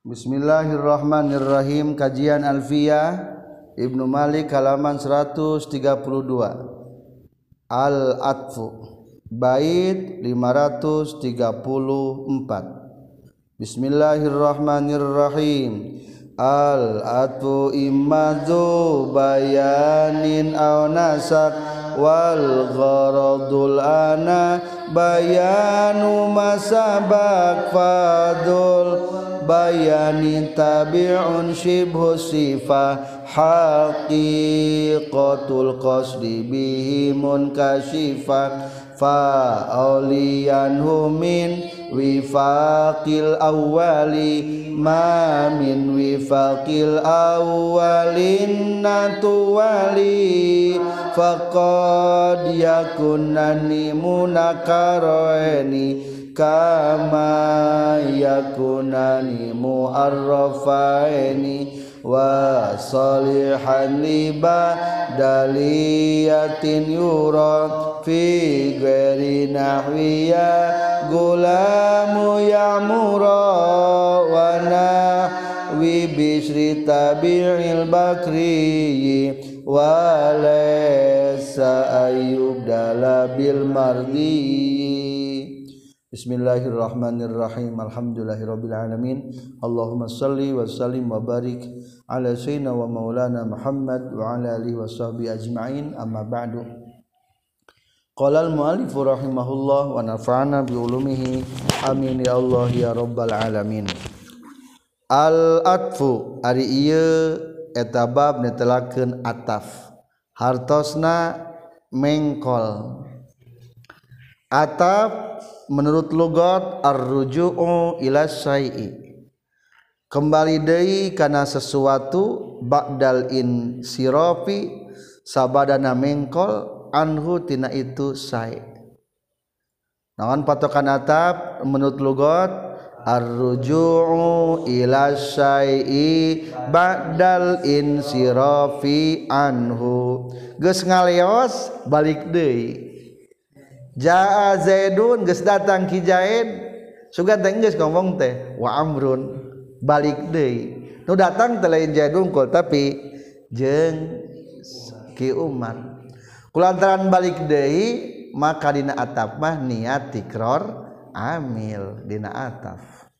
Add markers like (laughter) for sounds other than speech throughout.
Bismillahirrahmanirrahim. Kajian Alfiyah Ibnu Malik halaman 132 Al-Atfu Bait 534 Bismillahirrahmanirrahim. Al-Atfu imadu bayanin aw nasak wal gharadul ana bayanu masabak fadul bayani tabi'un shibhu sifah haqiqatul qasdi bihi munkashifah fa auliyanhu min wifaqil awwali ma min wifaqil awwalin natuwali faqad yakunani munakaroeni kama yakunani mu'arrafaini wa salihan liba daliyatin yura fi ghairi nahwiya gulamu ya'mura wa nahwi bisri tabi'il bakri wa laysa ayyub dalabil mardi Bismillahirrahmanirrahim. Alhamdulillahirabbil alamin. Allahumma salli wa sallim wa barik ala sayyidina wa maulana Muhammad wa ala alihi washabi ajmain. Amma ba'du. Qala al-muallif rahimahullah wa nafa'ana bi ulumihi. Amin ya Allah ya rabbal alamin. Al atfu ari ieu eta bab netelakeun ataf. Hartosna mengkol. Ataf menurut logat ar-ruju'u ila syai'i. Kembali deui kana sesuatu ba'dal in sirafi sabadana mengkol anhu tina itu sai naon patokan atap? Menurut logat ar-ruju'u ila syai'i ba'dal in sirafi anhu. Geus ngaleos balik deui jaa zaidun geus datang ki zaid sugan teh geus ngomong teh wa amrun balik deui. Nu datang teh lain zaidun kul tapi jeung ki umar. Kulantaran balik deui maka dina atap mah niat tikror amil dina ataf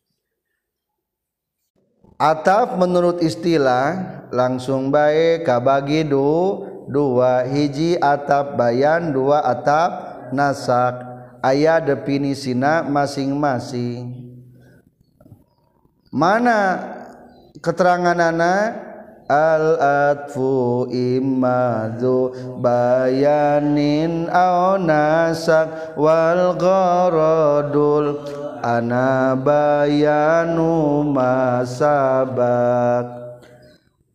ataf menurut istilah langsung baik kabagi du dua hiji atap bayan dua atap nasak ayat definisina masing-masing. Mana keterangan anak al-atfu imadzu bayanin au nasak wal gharadul. Ana bayanu masabak.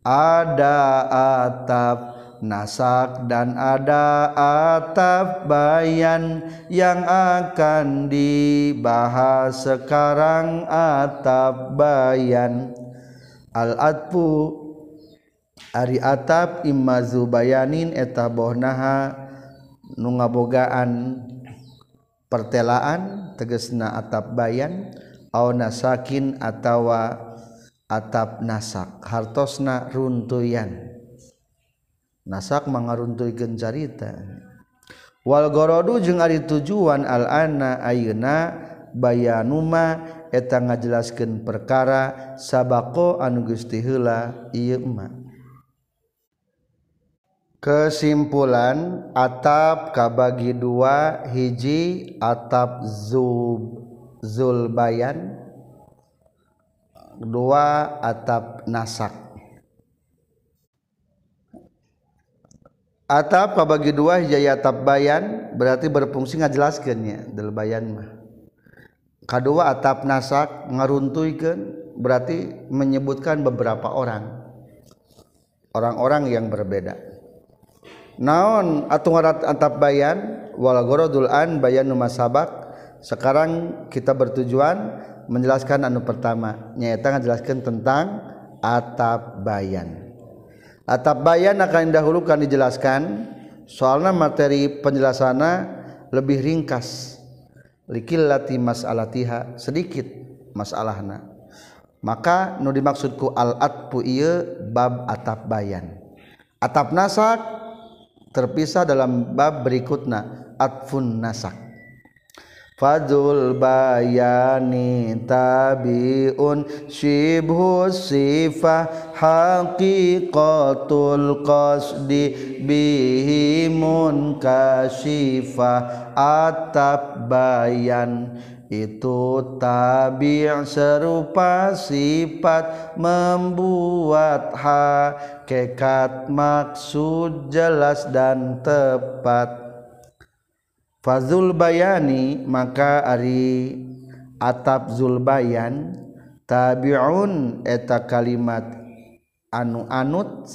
Ada atap nasak dan ada atap bayan yang akan dibahas sekarang atap bayan. Al-atfu ari atap imazu bayanin eta bohnaha nu ngabogaan pertelaan tegesna atap bayan au nasakin atawa atap nasak hartosna runtuyan. nasak mengaruntuikan carita Walgorodu jeung ari tujuan al-ana ayeuna bayanuma eta ngajelaskeun perkara sabako anu geus heula ieu mah Kesimpulan atap kabagi dua hiji atap zub bayan. dua atap nasak atap bagi dua hijaya atap bayan berarti berfungsi ngajelaskannya del bayan mah. Kedua atap nasak ngaruntuikan berarti menyebutkan beberapa orang. Orang-orang yang berbeda. Naon atau atap bayan? Wal gorodul an bayan sabak sekarang kita bertujuan menjelaskan anu pertama. Nyata ngajelaskan tentang atap bayan atap bayan akan dahulu kan dijelaskan soalnya materi penjelasana lebih ringkas. Likillati masalatiha sedikit masalahna. Maka nu dimaksudku al atpu ieu bab atap bayan. Atap nasak terpisah dalam bab berikutnya atfun nasak. Fadul bayani tabiun shibhu sifah haqiqatul qasdi bihi munkashifah atap bayan itu tabi' serupa sifat membuat hakikat maksud jelas dan tepat Fazul bayani maka Ari atap Zulbayan tabiun eta kalimat anu anut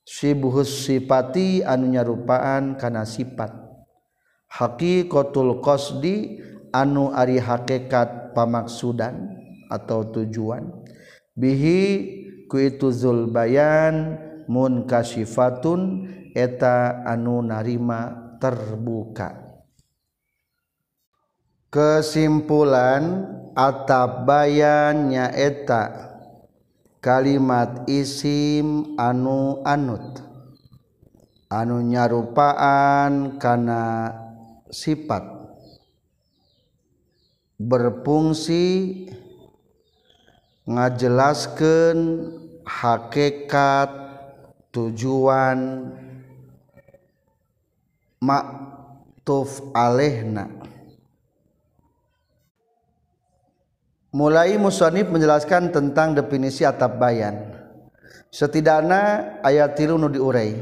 sibuhus sipati anu nyarupaan kana sifat. Haqiqatul qasdi anu ari hakikat pamaksudan atau tujuan. Bihi ku itu zulbayan munkasifatun eta anu narima terbuka. kesimpulan atap bayannya eta kalimat isim anu anut. Anu nyarupaan kana sifat. Berfungsi ngajelaskan hakikat tujuan maktuf alehna. Mulai musonib menjelaskan tentang definisi atap bayan. Setidaknya ayat tilu nu diurai.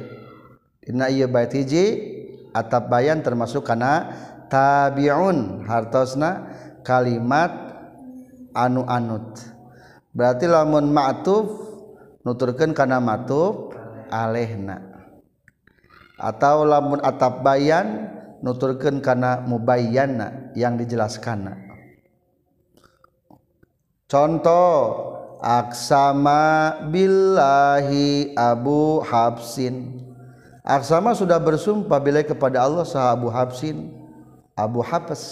Dina ieu bait hiji atap bayan termasuk kana tabiun hartosna kalimat anu anut. Berarti lamun ma'tuf nuturkeun kana ma'tuf alehna. Atau lamun atap bayan nuturkeun kana mubayyana yang dijelaskanna contoh aksama billahi Abu Habsin aksama sudah bersumpah bila kepada Allah sah Abu Habsin Abu Hafs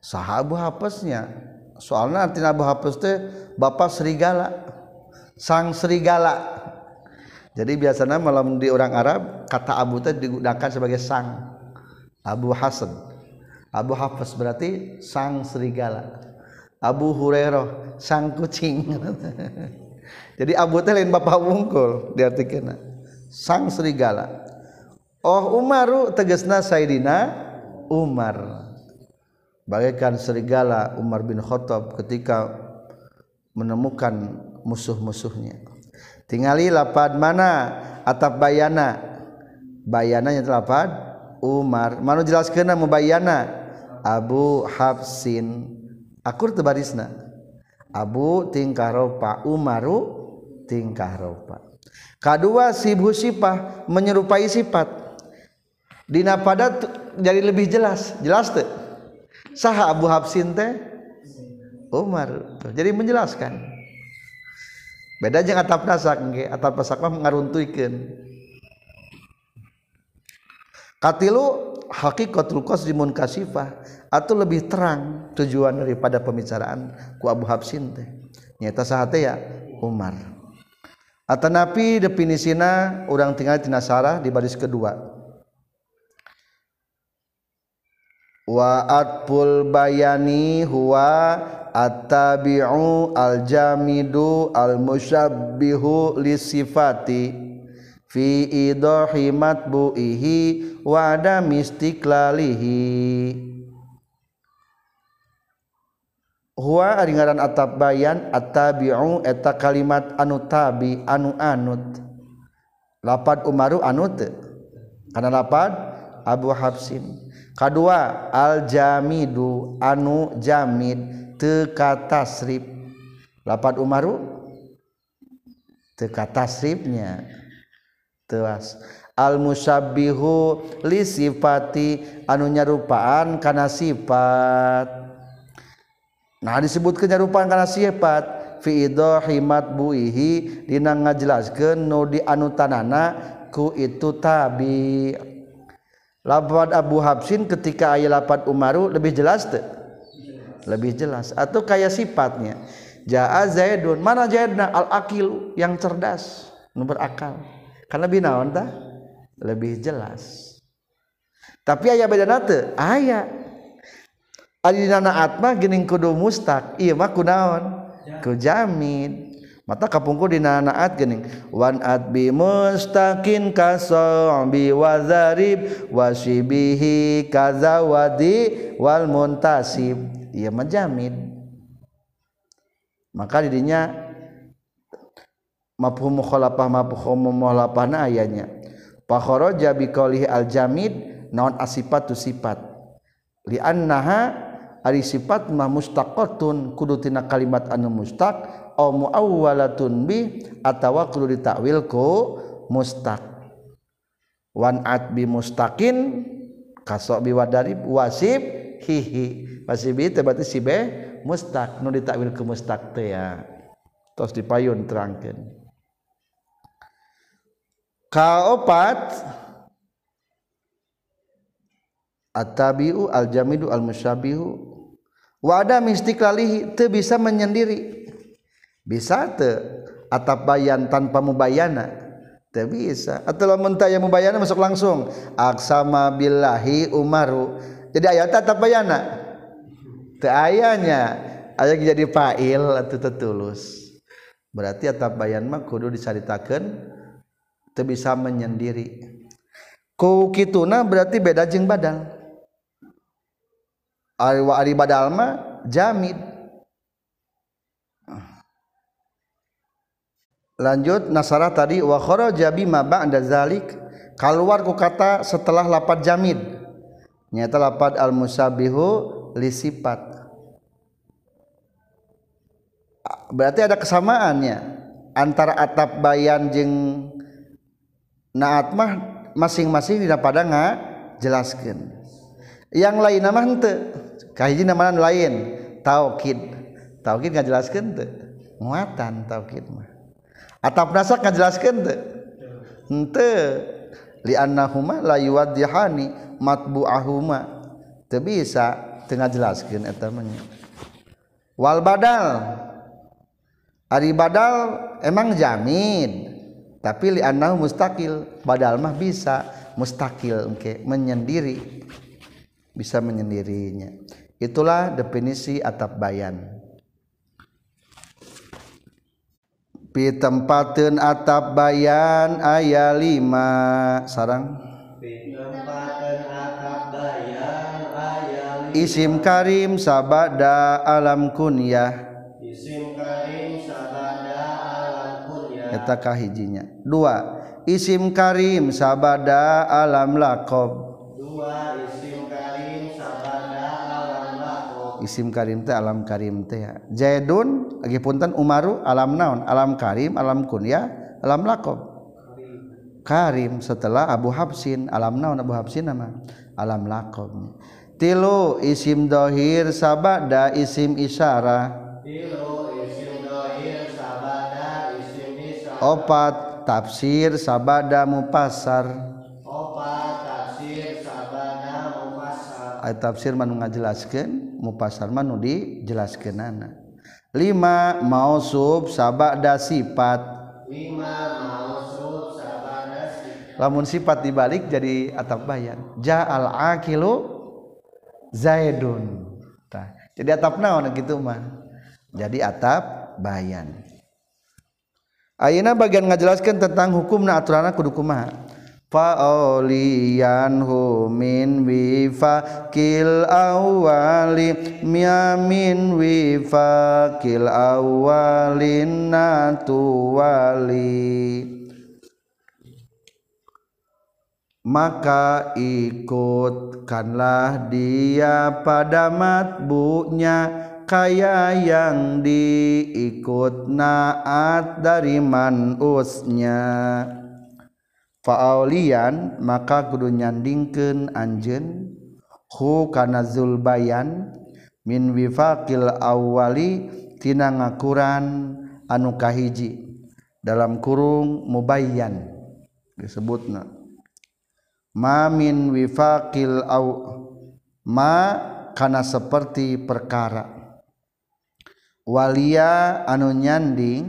sah Abu Hafsnya soalnya artinya Abu Hafs teh bapak serigala sang serigala. Jadi biasanya malam di orang Arab kata Abu teh digunakan sebagai sang. Abu Hasan. Abu Hafs berarti sang serigala Abu Hurairah sang kucing. (laughs) Jadi Abu teh lain bapak wungkul diartikeun sang serigala. Oh Umaru tegasna Sayyidina Umar. Bagaikan serigala Umar bin Khattab ketika menemukan musuh-musuhnya. Tingali lapad mana? Atap bayana. Bayananya lapad? Umar. Mana jelaskeun membayana Abu Hafsin. akur tebarisna Abu tingkah ropa Umaru tingkah ropa kedua sibhu sifah menyerupai sifat. Dina padat jadi lebih jelas. Jelas tuh saha Abu Habsin teh? Umar jadi menjelaskan. Beda jeung atap nasak nggih atap nasak mah ngaruntuikeun. Katilu hakikatul qasdimun kasifah. Atau lebih terang tujuan daripada pembicaraan ku Abu Habsin teh. Nyata sahate ya Umar. Atanapi definisina orang tinggal di Nasara di baris kedua. Wa atful bayani huwa at-tabi'u al-jamidu al-musyabbihu lisifati fi idahi matbu'ihi wa adami istiqlalihi Hua ari ngaran atap bayan attabi'u eta kalimat anu tabi anu anut. Lapad Umaru anut. Karena lapad Abu Habsin. Kadua al jamidu anu jamid teka tasrif. Lapad Umaru teka tasrifnya. Tewas. Al musabbihu li sifati anu nyarupaan kana sifat Nah disebut nyarupaan karena sifat fiidohimat buihi dina ngajelaskeun nu dianutanana ku itu tabi. Lapad Abu Habsin ketika aya lapad Umaru lebih jelas teu? Lebih jelas atau kayak sifatnya. Jaa Zaidun, mana Zaidna al-aqil yang cerdas, nu berakal. Karena binaon tah? Lebih jelas. Tapi aya bedana teu? Aya. Ari dina atma geuning kudu mustaq ieu mah kunaon? Ku jamid mata kapungkur di naat gening. Wan at bi mustaqin kasobi wazarib wasibihi kazawadi wal muntasib. Ia menjamin maka dirinya mafhum mukhalafah mafhum mukhalafah ayanya fakharaja bi qaulihi al jamid naon asifatu sifat. Li annaha ari sifat mah mustaqatun kudu tina kalimat anu mustaq muawalatun bi atawa kudu ditakwil ku mustaq. Wan at bi mustaqin kasok bi wadarib wasib hihi. Wasib itu berarti si be mustaq nu ditakwil ku mustaq teh ya. Tos dipayun terangkeun. Kaopat at-tabi'u al-jamidu wa ada mistiklalihi teu bisa menyendiri. Bisa atap bayan tanpa mubayana? Tidak bisa. Atau mentah yang mubayana masuk langsung? Aksama billahi umaru. Jadi ayat atap bayana? Te ayahnya ayat jadi fa'il atau tetulus berarti atap bayan mah kudu dicaritakan teu bisa menyendiri. Ku kituna berarti beda jeng badal ari ari badal mah jamid lanjut nasara tadi wa kharaja bima ba'da zalik. Keluar ku kata setelah lapad jamid nyata lapad al musabihu li sifat. Berarti ada kesamaannya antara atap bayan jeung naat mah masing-masing dina pada jelaskan. Yang lain nama henteu kahiji nama lain taukid. Taukid ngajelaskeun teu muatan taukid mah. Atap nasak ngajelaskeun teu henteu. Li annahuma la yuwaddihani matbu'ahuma. Teu bisa teu ngajelaskeun eta wal badal. Ari badal emang jamid tapi li annahu mustaqil. Badal mah bisa. Mustaqil engke menyendiri. Bisa menyendirinya itulah definisi atap bayan. Tempaten atap bayan aya 5 sarang. Isim Karim sabada alam kunyah. Hijinya dua isim Karim sabada alam lakob isim karim teh alam karim teh ya. Zaidun lagi punten Umaru alam naon. Alam karim alam kunya alam lakob karim setelah Abu Habsin alam naon Abu Habsin nama? Alam lakob tilu isim dohir sabada isim isyara. Tilu isim dohir sabada isim isyara. Opat tafsir sabada mupasar tafsir manu ngajelaskeun pasar Manu dijelaskan anak 5 mau sub sabada sifat. Namun sifat dibalik jadi atap bayan. Jaal akilu zaidun. Jadi atap naon gitu mah? Jadi atap bayan. Ayeuna bagian ngajelaskan tentang hukum na aturan kudu kumaha fa'oliyanhu min wifakil awali miamin wifakil awalin natuwali maka ikutkanlah dia pada matbunya kaya yang diikut naat dari manusnya faaulian maka kudu nyandingkeun anjeun hu kana zulbayan min wifaqil awwali tina ngakuran anu kahiji dalam kurung mubayyan disebutna. Ma min wifaqil aw ma kana seperti perkara. Walia anu nyanding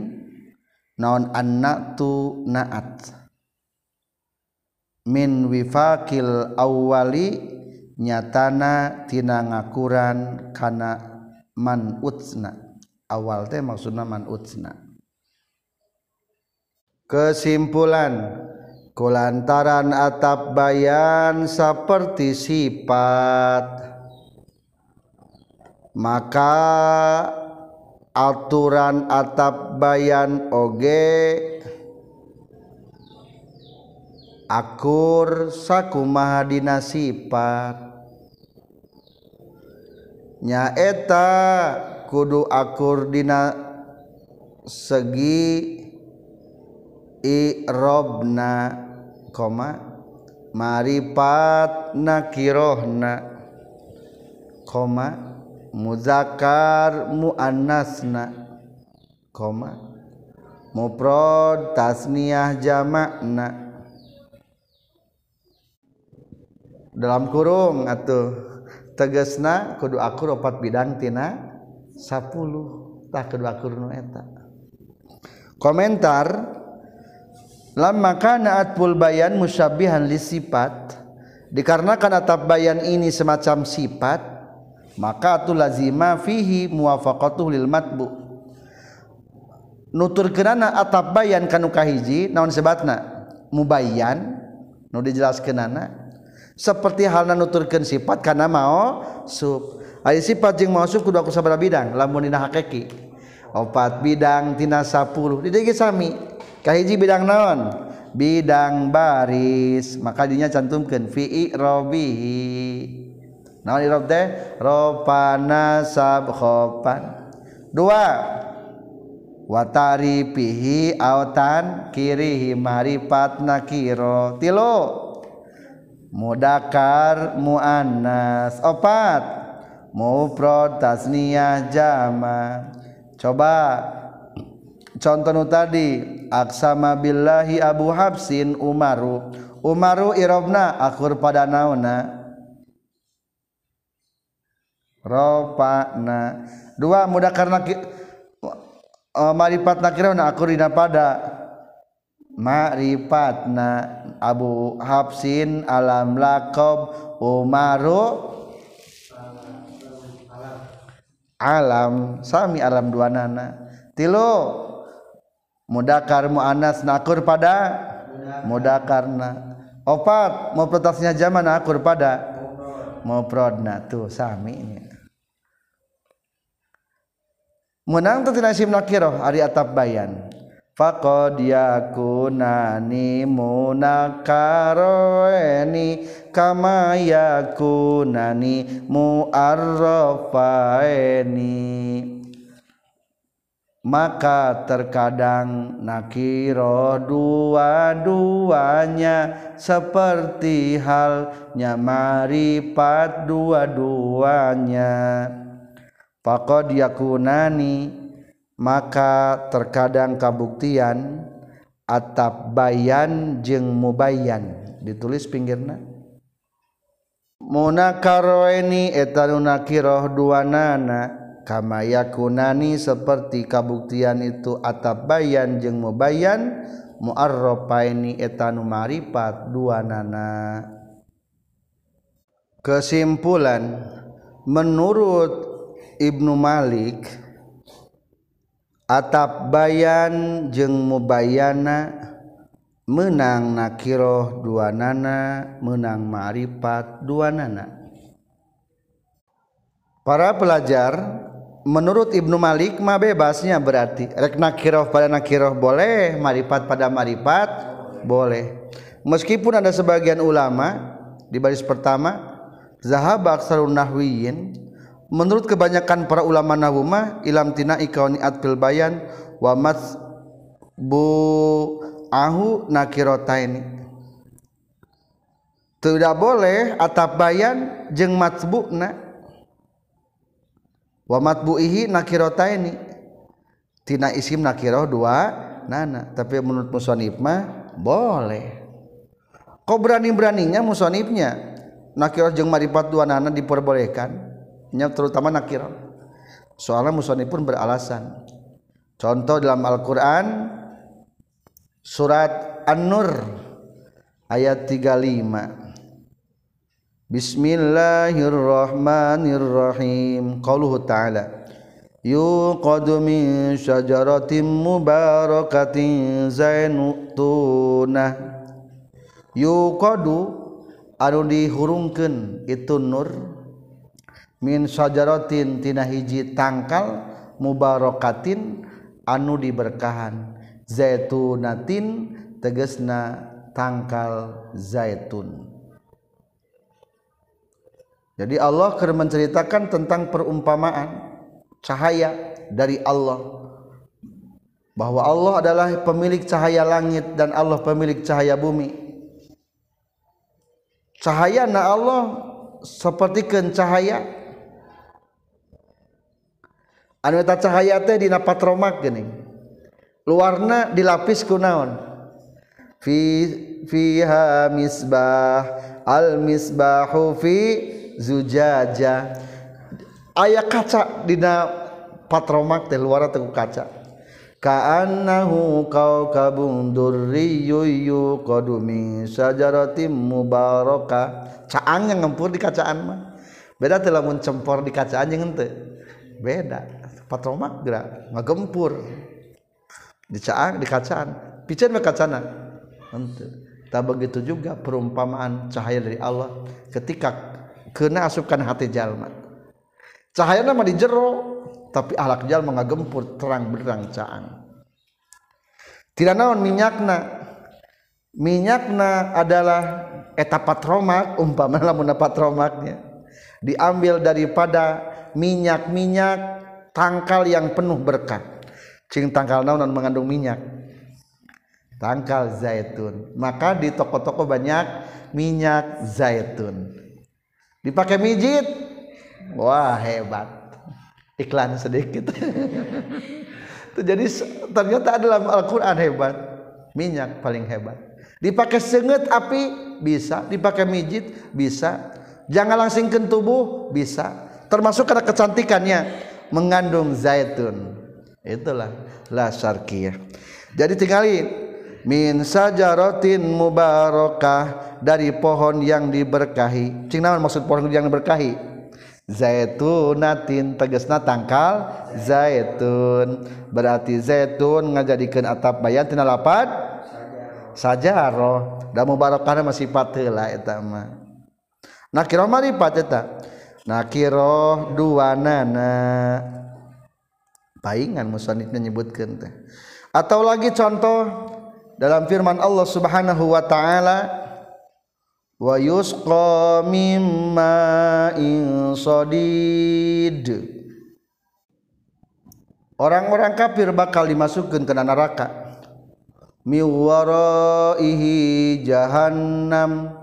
naon anak tu naat? Min wifakil awali nyatana tina ngakuran kana man utsna. Awal teh maksudna man utsna. Kesimpulan kulantaran atap bayan seperti sifat. Maka aturan atap bayan oge akur sakuma dina sifat. Nyaeta kudu akur dina segi irobna koma maripat nakirohna koma muzakar muannasna koma muprod tasniyah jamakna. dalam kurung atau tegesna kudu akur opat bidang tina 10 tak kudu akur nu eta. Komentar lamma kana atful bayan musyabihan li sifat dikarenakan atap bayan ini semacam sifat maka tu lazima fihi muwafaqatuh lil matbu. Nuturkeunana atap bayan kanu kahiji naon sebatna? Mubayyan nu dijelaskeunana. Seperti halna nuturkeun sifat kana mau sub aya sifat jeung mausuf kudu aku sabaraha bidang lamun dina hakiki opat bidang tina 10 di dieu sami. Kahiji bidang naon? Bidang baris. Maka dinya cantumkeun fi rabihi naon irob teh? Ropana sabkhopan. Dua. Watari pihi autan kirihi marifat nakiro tilu mudakar muannas. Opat. Mufrad tasniyah jama. Coba contoh nu tadi. Aksama billahi abu habsin umaru. Umaru irobna akur pada nauna. Ropana dua mudakar nakir uh, eh, marifat nakirona akur dina pada. Na Abu Hafsin alam lakob Umaru alam sami alam dua nana. Tilu mudakar mu'anas nakur pada? Mudakarna. Opat mau protasnya zaman nakur pada? Mau prodna tuh sami ini. Menang tuh tina isim nakirah ari atap bayan faqad yakunani munakaroeni kama yakunani muarrafaeni. Maka terkadang nakiro dua-duanya seperti halnya maripat dua-duanya. Faqad yakunani maka terkadang kabuktian atap bayan jeng mubayan ditulis pinggirna. Munakaroni etanunakiroh dua nana kama yakunani seperti kabuktian itu atap bayan jeng mubayan muarropaini etanu maripat dua nana kesimpulan menurut Ibnu Malik atap bayan jeung mubayana menang nakiroh dua nana menang ma'rifat dua nana para pelajar menurut Ibnu Malik mah bebasnya berarti rek nakiroh pada nakiroh boleh marifat pada marifat boleh. Meskipun ada sebagian ulama di baris pertama zahab aksarun nahwiyin menurut kebanyakan para ulama nahwu ilam tina ikauni atfil bayan wa bu ahu nakirataini tidak boleh atap bayan jeung matbu'na wa matbu'ihi nakirataini tina isim nakirah dua nana. Tapi menurut musonif mah boleh. Kok berani-beraninya musonifnya nakirah jeung marifat dua nana diperbolehkan nya terutama nakir. Soalnya musonif pun beralasan. Contoh dalam Al-Quran surat An-Nur ayat 35 Bismillahirrahmanirrahim. Qauluhu ta'ala. Yuqadu min syajaratin mubarakatin zainutuna. Yuqadu anu dihurungkeun itu nur. Min syajaratin tina hiji tangkal mubarakatin anu diberkahan. Zaitunatin tegesna tangkal zaitun. Jadi Allah keur menceritakan tentang perumpamaan cahaya dari Allah. Bahwa Allah adalah pemilik cahaya langit dan Allah pemilik cahaya bumi. Cahaya na Allah seperti cahaya anuta cahaya teh dina patromak geuning. Luarna dilapis ku naon? Fi fiha misbah al misbahu fi zujaja. Aya kaca dina patromak teh luar teh kaca. Ka'annahu kaukabun durriyyu yuqadu min sajaratin mubaraka. Caang yang ngempur di kacaan mah. Beda teh lamun cempor di kacaan jeung henteu. Beda. Patromak gerak ngagempur di caang di kacaan. Pican kacana. Tak begitu juga perumpamaan cahaya dari Allah ketika kena asupkan hati jalma. Cahaya nama di jero tapi ahlak jalma ngagempur terang berang caang tidak naon minyakna. Minyakna adalah etapa patromak umpama lamun patromaknya diambil daripada minyak-minyak tangkal yang penuh berkah cing tangkal naon mengandung minyak? Tangkal zaitun. Maka di toko-toko banyak minyak zaitun. Dipakai mijit? Wah hebat. Iklan sedikit. (laughs) Jadi ternyata dalam Al-Quran hebat. Minyak paling hebat. Dipakai senget api? Bisa. Dipakai mijit? Bisa. Jangan langsung ke tubuh? Bisa. Termasuk karena kecantikannya mengandung zaitun. Itulah la syarqiyah jadi tinggali min sajaratin mubarakah dari pohon yang diberkahi. Cing maksud pohon yang diberkahi? Zaitunatin tegesna tangkal zaitun. Berarti zaitun ngajadikeun atap bayan tina lapad sajaroh. Da mubarakahna masih sifat heula eta mah. Nakira marifat eta nakiroh dua nana paingan musonif menyebutkan teh. Atau lagi contoh dalam firman Allah Subhanahu wa taala wa yusqa mimma sadid. Orang-orang kafir bakal dimasukkan ke neraka. Miwaraihi jahannam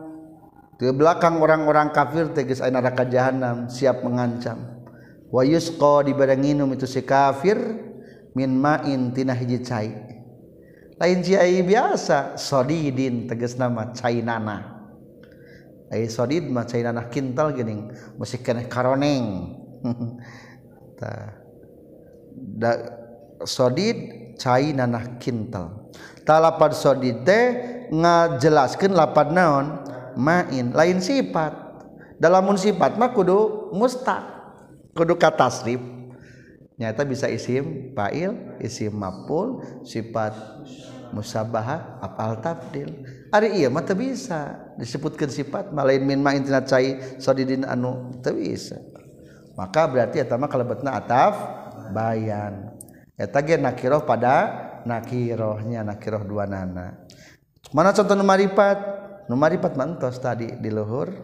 Di belakang orang-orang kafir teges aina neraka jahanam siap mengancam. Wa yusqa dibarenginum itu si kafir min ma'in tina hiji cai. Lain cai biasa, sodidin teges nama cai nana. Ai sodid mah cai nana kintal geuning, musik keneh karoneng. (laughs) Tah. Da sodid cai nana kintal. Talapad sodid teh ngajelaskeun lapad naon? main. Lain sifat. Dalam sifat mah kudu mustaq. Kudu katasrif. Nyata bisa isim fa'il isim maf'ul sifat musabahah apal tafdil. Ari ieu mah teu bisa. Disebutkeun sifat mah lain min main tina cai sadidin anu teu bisa. Maka berarti eta mah kalebetna ataf bayan. Eta ge nakiroh pada nakirohnya nakiroh dua nana. Mana contoh marifat numaripat mantos tadi di luhur.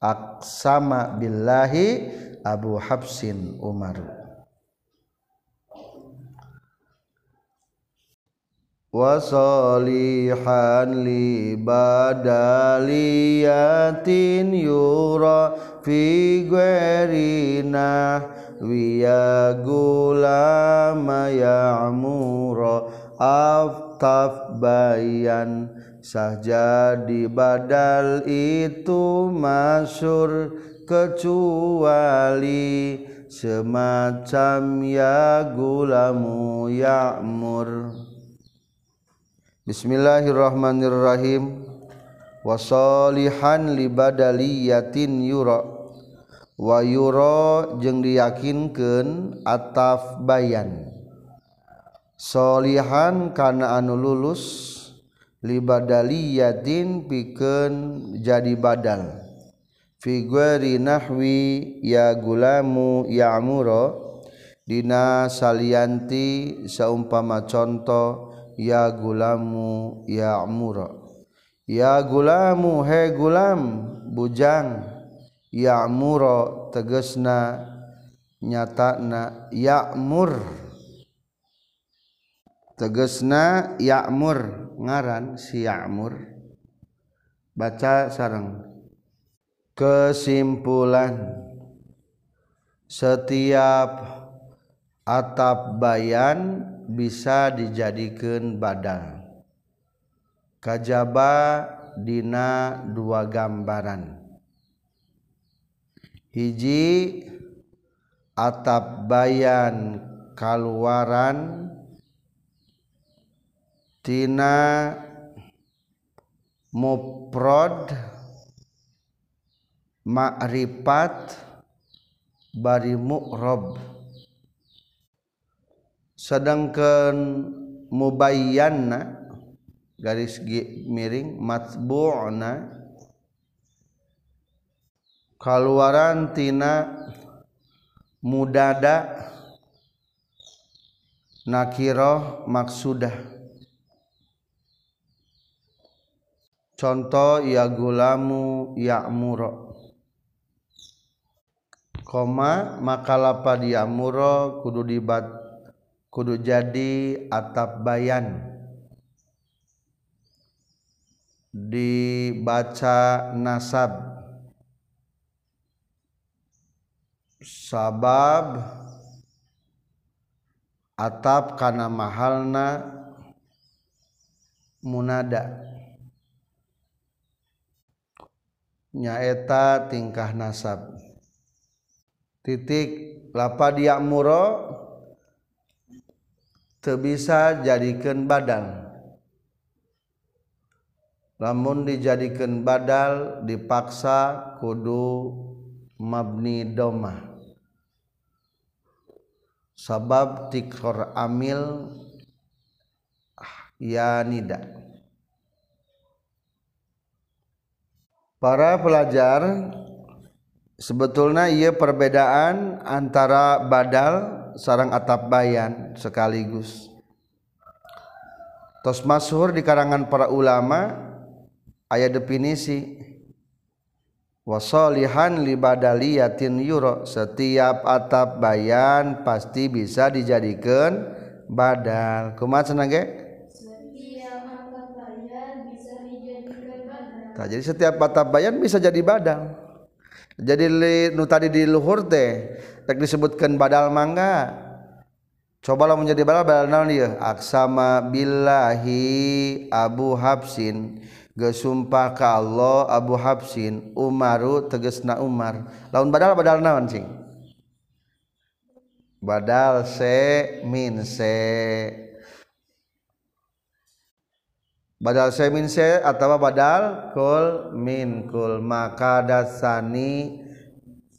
Aksama billahi Abu Habsin Umar. Wasalihan li badaliyatin yura fi gwerina wiya gulama ya'mura aftaf bayan Sahja di badal itu masur kecuali semacam ya gulamu ya'mur. Bismillahirrahmanirrahim. Wasolihan li badaliyatin yura. Wa yura jeung diyakinkeun ataf bayan. Solihan kana anu lulus libadaliyatin pikeun jadi badal. Figueri nahwi ya gulamu ya amuro dina salianti saumpama contoh ya gulamu ya amuro ya gulamu he gulam bujang ya amuro tegesna nyatana ya'mur. Tegesna ya'mur. ngaran siamur baca sarang kesimpulan. Setiap atap bayan bisa dijadikan badal. Kajaba dina dua gambaran. Hiji atap bayan kaluaran tina muprod makrifat bari mu'rob sedangkan mubayyana garis miring matbu'na. Kaluaran tina mudada nakiroh maksudah contoh ya gulamu ya'muro koma maka lapad ya'muro kudu dibat kudu jadi atap bayan. Dibaca nasab. Sabab atap kana mahalna munada nyaeta tingkah nasab. Titik lapad ya muro bisa jadikan badal. Namun dijadikan badal dipaksa kudu mabni domah. Sabab tikor amil ah, ya nida. Para pelajar sebetulnya ia perbedaan antara badal sarang atap bayan sekaligus. Tos masyhur di karangan para ulama ayat definisi wasolihan libadaliyatin yuro. Setiap atap bayan pasti bisa dijadikan badal. Kumat senage nah jadi setiap mata bayan bisa jadi badal jadi nu tadi di luhur teh tak disebutkan badal mangga. Cobalah menjadi badal badal naon ieu? Aksama billahi abu habsin gesumpah ka Allah abu habsin umaru tegesna umar. Laun badal badal naon cing? Badal se min se. badal semin se atau badal kul min kul maka dasani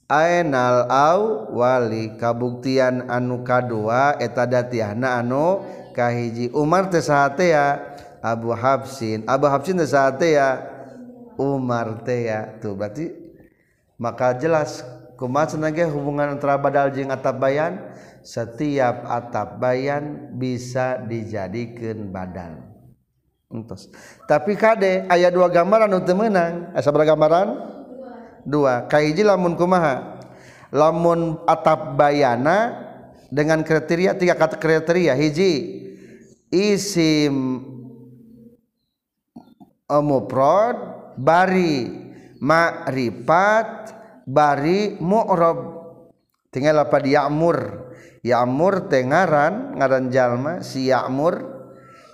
ainal au wali kabuktian anu kadua eta datiahna anu kahiji Umar teh ya. Abu Hafsin Abu Hafsin teh ya. Umar teh ya. Tuh berarti maka jelas kumaha cenah hubungan antara badal jeung atap bayan? Setiap atap bayan bisa dijadikan badan entos tapi kade ayat dua gambaran untuk menang asa gambaran? Dua. Kaiji lamun kumaha? Lamun atap bayana dengan kriteria tiga kata kriteria. Hiji isim e, mufrad bari ma'rifat bari mu'rab tinggal apa di ya'mur? Ya'mur tengaran ngaran jalma si ya'mur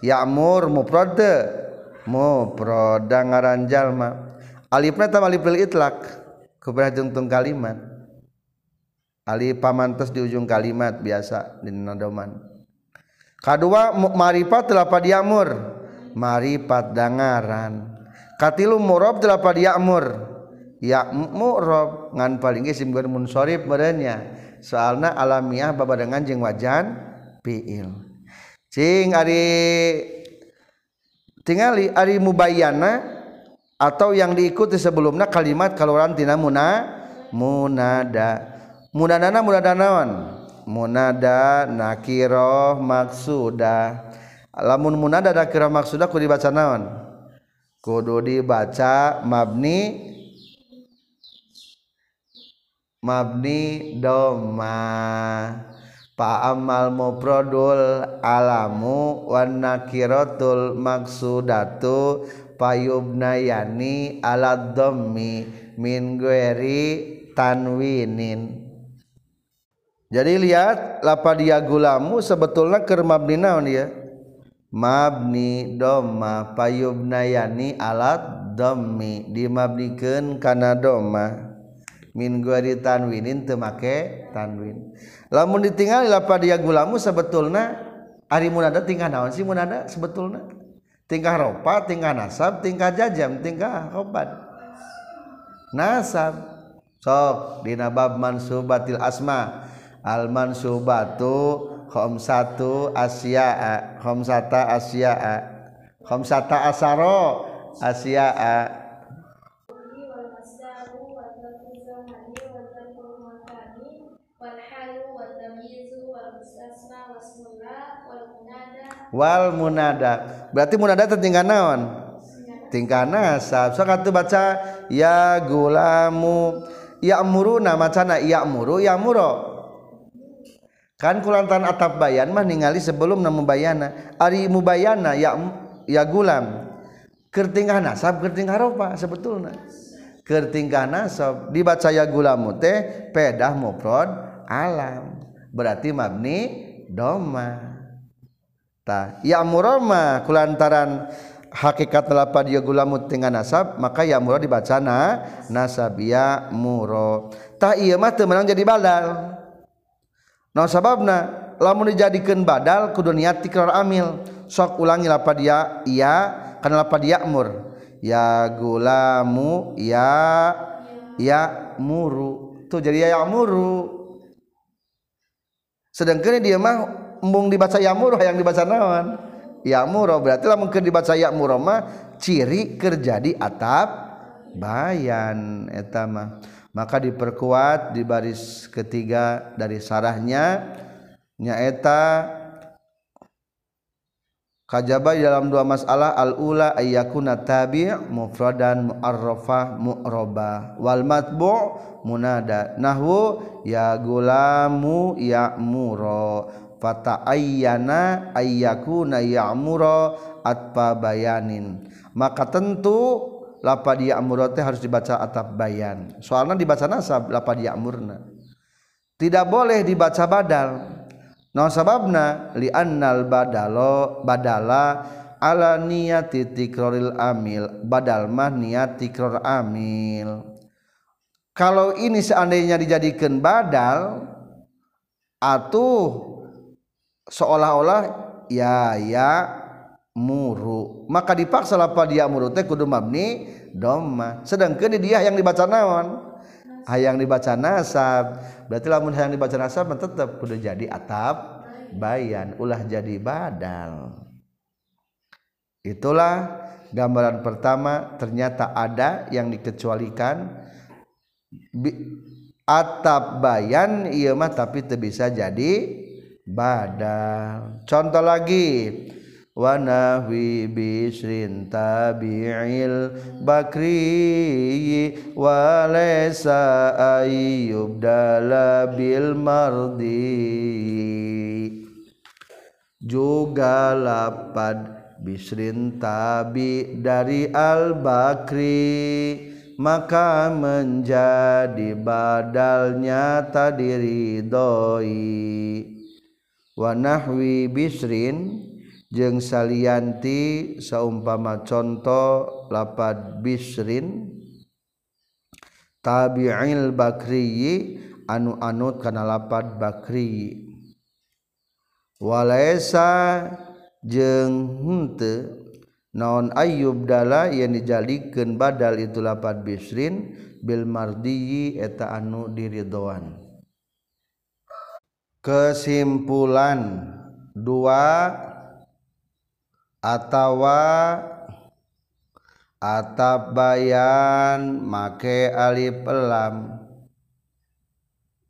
ya'mur mufrad mufrad ngaran jalma alifna tam alif itlak kepada tungtung kalimat. Ali pamantes di ujung kalimat biasa di nadoman kedua maripat telapa diamur maripat dangaran. Katilu murob telapa diamur ya murob ngan paling isim gur munsorib merenya soalna alamiah babadangan jeung wajan fiil cing ari tingali ari mubayana atau yang diikuti sebelumnya kalimat kaluaran tina muna munada. Munadana munadanawan. Munada nakiroh maksuda. Lamun munada nakiroh maksuda kudu dibaca naon? Kudu dibaca mabni mabni doma. Pa'amal mufradul alamu wan nakiratul maksudatu payubnayani ala dhammi min ghairi tanwinin. Jadi lihat lapadia gulamu sebetulnya keur mabni naon ya mabni doma payubnayani alat dhammi. Dimabnikeun kana doma. Min ghairi tanwinin teu make tanwin lamun ditinggal lapa dia gulamu sebetulnya Ari munada tingkah naon sih munada sebetulnya? Tingkah ropa tingkah nasab tingkah jajam tingkah roban nasab. Sok dina bab mansubatil asma. Al mansubatu khamsatu asya'a khamsata asya'a. Khamsata asaro asya'a. Wal munada berarti munada tertinggal naon? Tingkah nasab so kata baca ya gulamu ya muruna macana ya muru ya muro kan kulantan atap bayan mah ningali sebelum nama bayana. Ari mubayana ya ya gulam. Kertingkah nasab kertingkah ropa sebetulnya kertingkah nasab dibaca ya gulamu teh pedah mufrad alam. Berarti mabni doma ya murama kulantaran hakikat telapa dia gulamut dengan nasab maka ya murah dibacana nasab ya muro. Tak iya mah menang jadi badal. No sababna lamun dijadikan badal kudu niat tikrar amil. Sok ulangi lapa dia iya karena lapa dia mur ya gulamu ya ya muru. Tuh jadi ya muru sedangkan dia mah embung dibaca yamuro yang dibaca naon? Yamuro berarti lah mungkin dibaca yamuro mah ciri kerjadi atap bayan etama maka diperkuat di baris ketiga dari sarahnya nyaeta kajaba dalam dua masalah al-ula ayyakuna tabi' mufradan mu'arrafah mu'roba wal matbu' munada. Nahwu ya gulamu ya'muro fata ayyana ayyakuna ya'mura atpa bayanin maka tentu lapad ya'mura teh harus dibaca atap bayan. Soalnya dibaca nasab lapad ya'murna tidak boleh dibaca badal. No sababna? Li annal badalo badala ala niyati tikroril amil. Badal mah niat tikror amil. Kalau ini seandainya dijadikan badal atuh seolah-olah ya ya muru. Maka dipaksa apa dia muru teh kudu mabni doma sedangkan dia yang dibaca naon? Hayang dibaca nasab. Berarti lamun hayang dibaca nasab tetap kudu jadi atap bayan ulah jadi badal. Itulah gambaran pertama ternyata ada yang dikecualikan. Atap bayan iya mah tapi bisa jadi badal. Contoh lagi. Wanahwi bisrin tabi'il bakri walaysa ayyub bil mardi. Juga lapad bisrin tabi dari al bakri maka menjadi badalnya tadiri doi Wanahwi bisrin jeung salianti saumpama contoh lapat bisrin. Tabi'il bakriyi anu anut kana lapat bakri. Walaisa jeung henteu naon ayub dala yang dijalikeun badal itu lapat bisrin bil mardiyi eta anu diridhoan. kesimpulan. Dua atawa atap bayan. Make alif lam.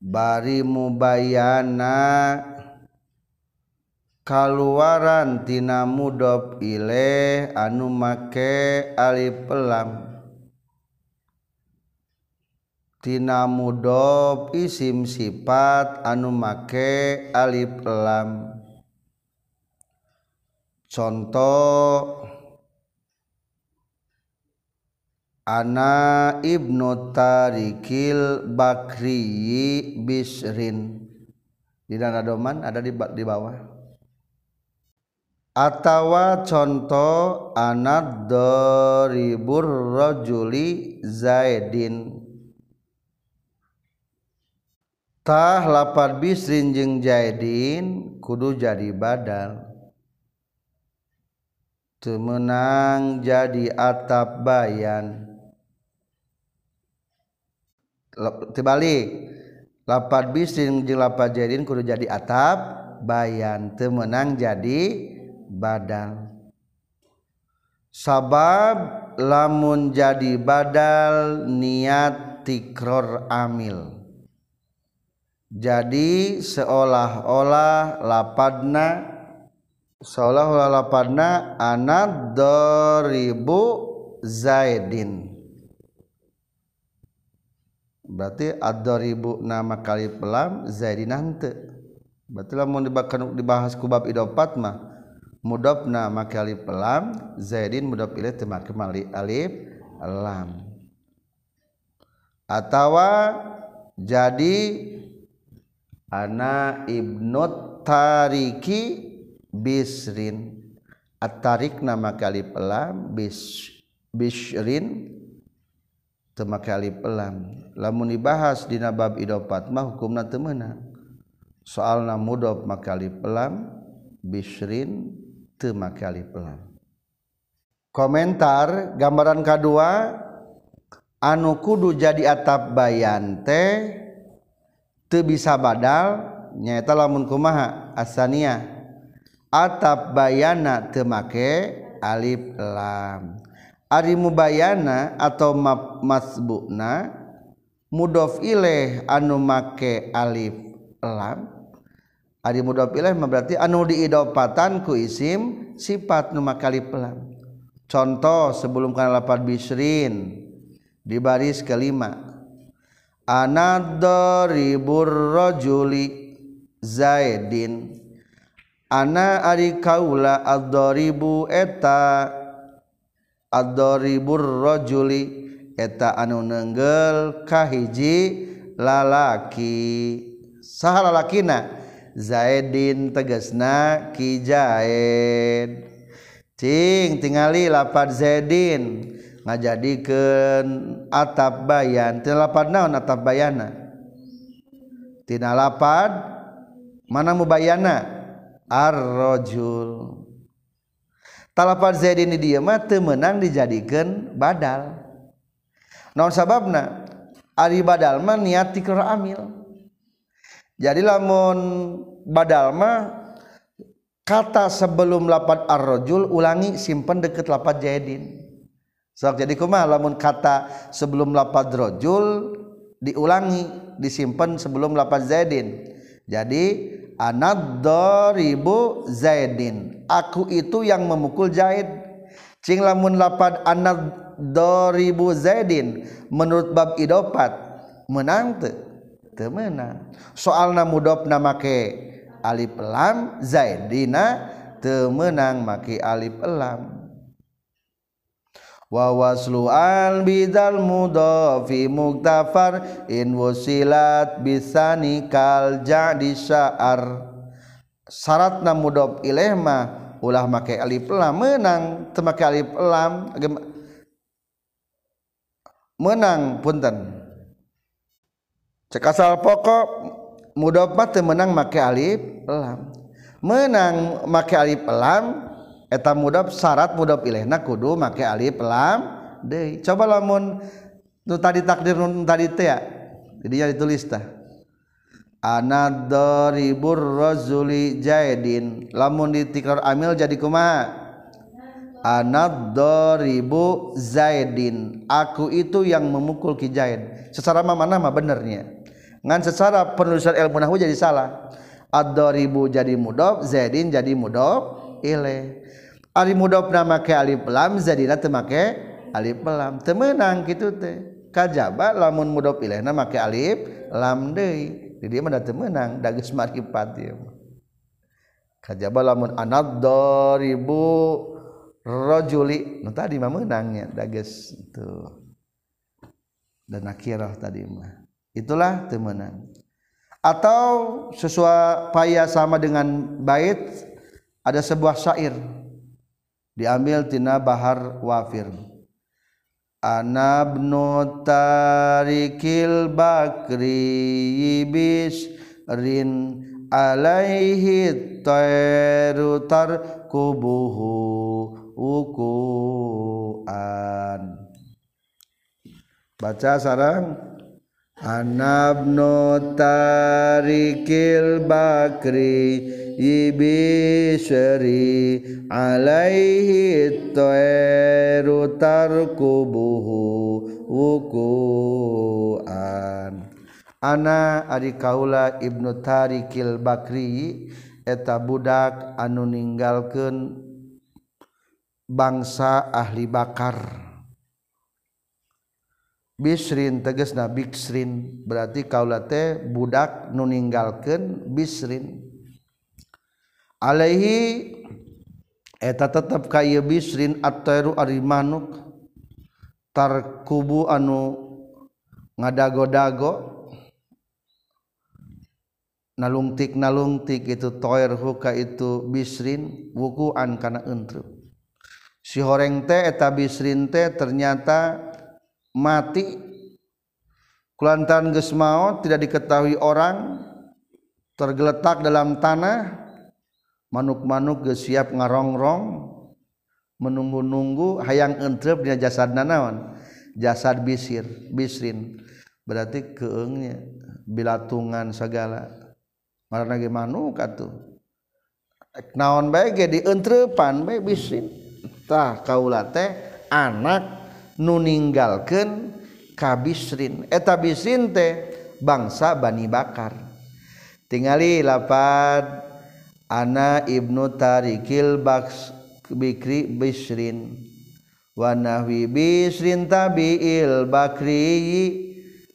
Bari mubayana. Kaluaran tina mudop ile anu make alif lam. Tina mudhof isim sifat anu make alif lam. Contoh ana ibnu tarikil bakri bisrin. Di dana doman ada di, di bawah. Atawa contoh anak doribur rojuli zaidin lapar bisrin jeng Jaidin kudu jadi badal. Temenang jadi atap bayan. Terbalik lapat bisrin jeng lapat Jaidin kudu jadi atap bayan. Temenang jadi badal. Sabab lamun jadi badal niat tikror amil jadi seolah-olah lapadna seolah-olah lapadna anak doribu zaidin. Berarti ad-doribu nama kali pelam zaidin hante berarti mau dibahas kubab idopat mah. Mudopna maka alif pelam zaidin mudop ilih temak kemali alif lam. Atau jadi ana ibnu tariki bisrin. At-tarik nama kali pelam bis bisrin tema kali pelam lamun dibahas di nabab idopat mah hukumna teu meunang. Soalna mudop makali pelam bisrin teu makali pelam komentar gambaran kedua anu kudu jadi atap bayan teh bisa badal nyata lamunkumaha asania atap bayana temake Alif lam. Arimu bayana atau masbukna mudhof ileh anu make alif lam. Ari mudhof ileh berarti anu diidopatan ku isim sifat nu make alif lam. Contoh sebelum kana lapat bisrin di baris kelima anadoribur rajuli zaidin. Ana ari kaula adoribu eta adoribur rajuli. Eta anu nenggel kahiji lalaki. Saha lalakina? Zaidin tegasna ki zaid cing tingali lapar zaidin. Ngajadikan atap bayan. Tina lapad naon atap bayana? Tina lapad mana mubayana ar-rajul talapad zaid ini dia mah teu meunang dijadikeun badal. Naon sababna? Ari badal mah niat tikrar amil jadi lamun badal mah kata sebelum lapad ar-rajul ulangi simpen deket lapad zaidin jadi kuma lamun kata sebelum lapad rojul diulangi disimpan sebelum lapad zaidin. Jadi anak doribu zaidin. Aku itu yang memukul zaid cing lamun lapad anak doribu zaidin menurut bab idopat menang te te menang. Soal namudop namake alif lam zaidina te menang make alif lam wa waslu al bidal mudhafi muktafar in wasilat bisani kal jadi sya'ar. Syaratna mudhaf ilaih mah ulah make alif lam menang teu make alif lam menang punten. Cek asal pokok mudofat menang make alif lam. Menang make alif lam eta mudaf syarat mudaf ilehna kudu make alif lam deui coba lamun nu tadi takdir nu tadi teh ya jadi ditulis tah. Ana daribur rajuli jaidin. Lamun ditikrar amil jadi kumaha ana daribu zaidin. Aku itu yang memukul ki zaid secara mana mah benernya ngan secara penulisan ilmu nahwu jadi salah. Ad-daribu jadi mudhof zaidin jadi mudhof ile ari nama ke alif lam zaidina teu make alif lam. Teu meunang kitu teh. Kajaba lamun mudhof ilaihna make alif lam deui. Di dieu mah teu meunang da geus marifat ieu kajaba lamun anad-daribu rajuli nu tadi mah meunangnya da geus tuh. Dan akhirah tadi mah. Itulah temenan atau sesuai paya sama dengan bait ada sebuah syair. Diambil tina bahar wafir. Anabnu tarikil bakri rin alaihi tayru tarkubuhu ukuan baca sarang. Anabnu tarikil bakri ibisri alaihi toeru tarkubuhu wukuan Ana Ari Kaula Ibnu Tarikil Bakri eta budak anu ninggalkeun bangsa ahli bakar Bisrin teges na Bisrin berarti kaula teh budak nu ninggalkeun Bisrin Alaihi eta tetap kay bisrin atru ari manuk tarkubu anu ngadago-dago nalungtik nalungtik itu toir huka itu bisrin wukuan kana entru. Si horeng teh eta bisrin teh ternyata mati. Kulantaran geus maot tidak diketahui orang tergeletak dalam tanah manuk-manuk ge siap ngarongrong menunggu-nunggu hayang entrep dina jasad nanawan jasad bisir bisrin. Berarti keungnya bilatungan segala. Marana ge manuk atuh. Naon bae ge dientrepan bae bisrin. Tah kaula teh anak nu ninggalkeun ka bisrin. Eta bisrin teh bangsa bani bakar. Tingali lapad ana ibnu tarikil baks bikri bisrin. Wa nahwi bisrin tabiil bakri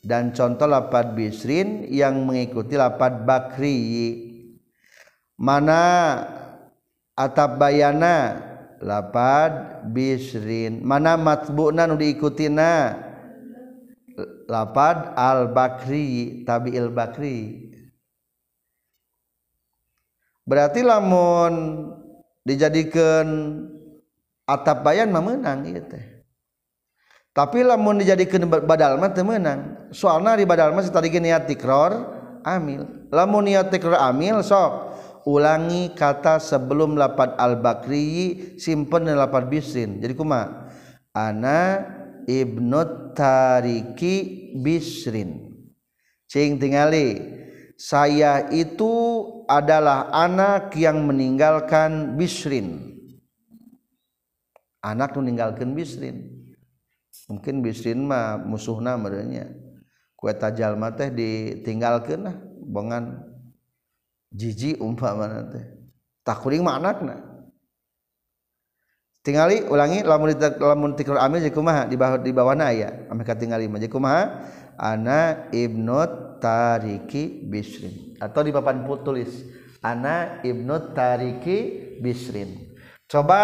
dan contoh lapad bisrin yang mengikuti lapad bakri mana atap bayana lapad bisrin. Mana matbu'na nu diikutina? Lapad al bakri tabi il bakri berarti lamun dijadikan atap bayan mah menang ieu teh. Tapi lamun dijadikan badal mah teu menang soalna di badal mah tadi niat tikrar amil. Lamun niat tikrar amil sok. Ulangi kata sebelum lapan al bakri simpen lapan bisrin jadi kuma ana ibnu tariki bisrin. Cing tingali saya itu adalah anak yang meninggalkan bisrin. Anak meninggalkan bisrin. Mungkin bisrin mah musuhna merenya. Kue tajal teh ditinggalkan lah bongan jiji umpama teh. Takuring mah anakna tingali ulangi lamun lamun tikrar amil jadi kumaha di bawah di bawah aya ame katingali mah jadi kumaha ana tariki bisrin. Atau di papan tulis ana ibnu tariki bisrin. Coba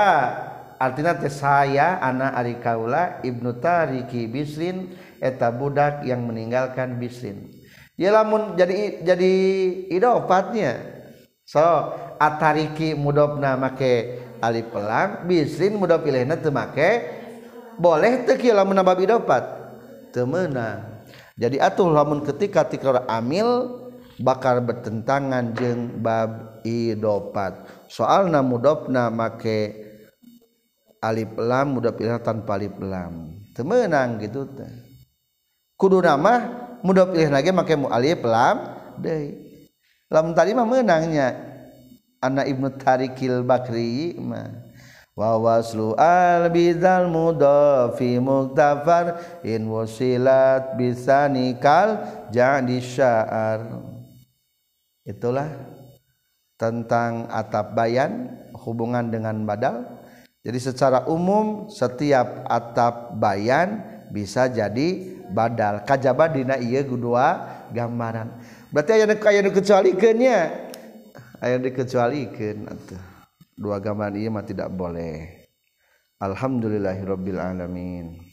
artinya teh saya ana ari kaula ibnu tariki bisrin eta budak yang meninggalkan bisrin. Ya lamun jadi jadi idopatnya so atariki mudopna make alif lam bisrin mudop ilehna teu make boleh teu kieu lamun nambah idopat teu jadi atuh lamun ketika tikrar amil bakal bertentangan jeng bab idopat. Soalna mudopna make alif lam mudop pilih tanpa alif lam. Temenang gitu teh. Kudu nama mudop pilih lagi make mu alif lam deh lam tadi mah menangnya anak ibnu tarikil bakri mah. Wa waslu al bidal mudafi muktafar in wasilat bisanikal jadi sya'ar. Itulah tentang atap bayan hubungan dengan badal. Jadi secara umum setiap atap bayan bisa jadi badal. Kajaba dina iya dua gambaran. Berarti aya aya dikecualikeunnya aya dikecualikeun atuh dua gambar ieu mah tidak boleh. Alhamdulillahirabbil alamin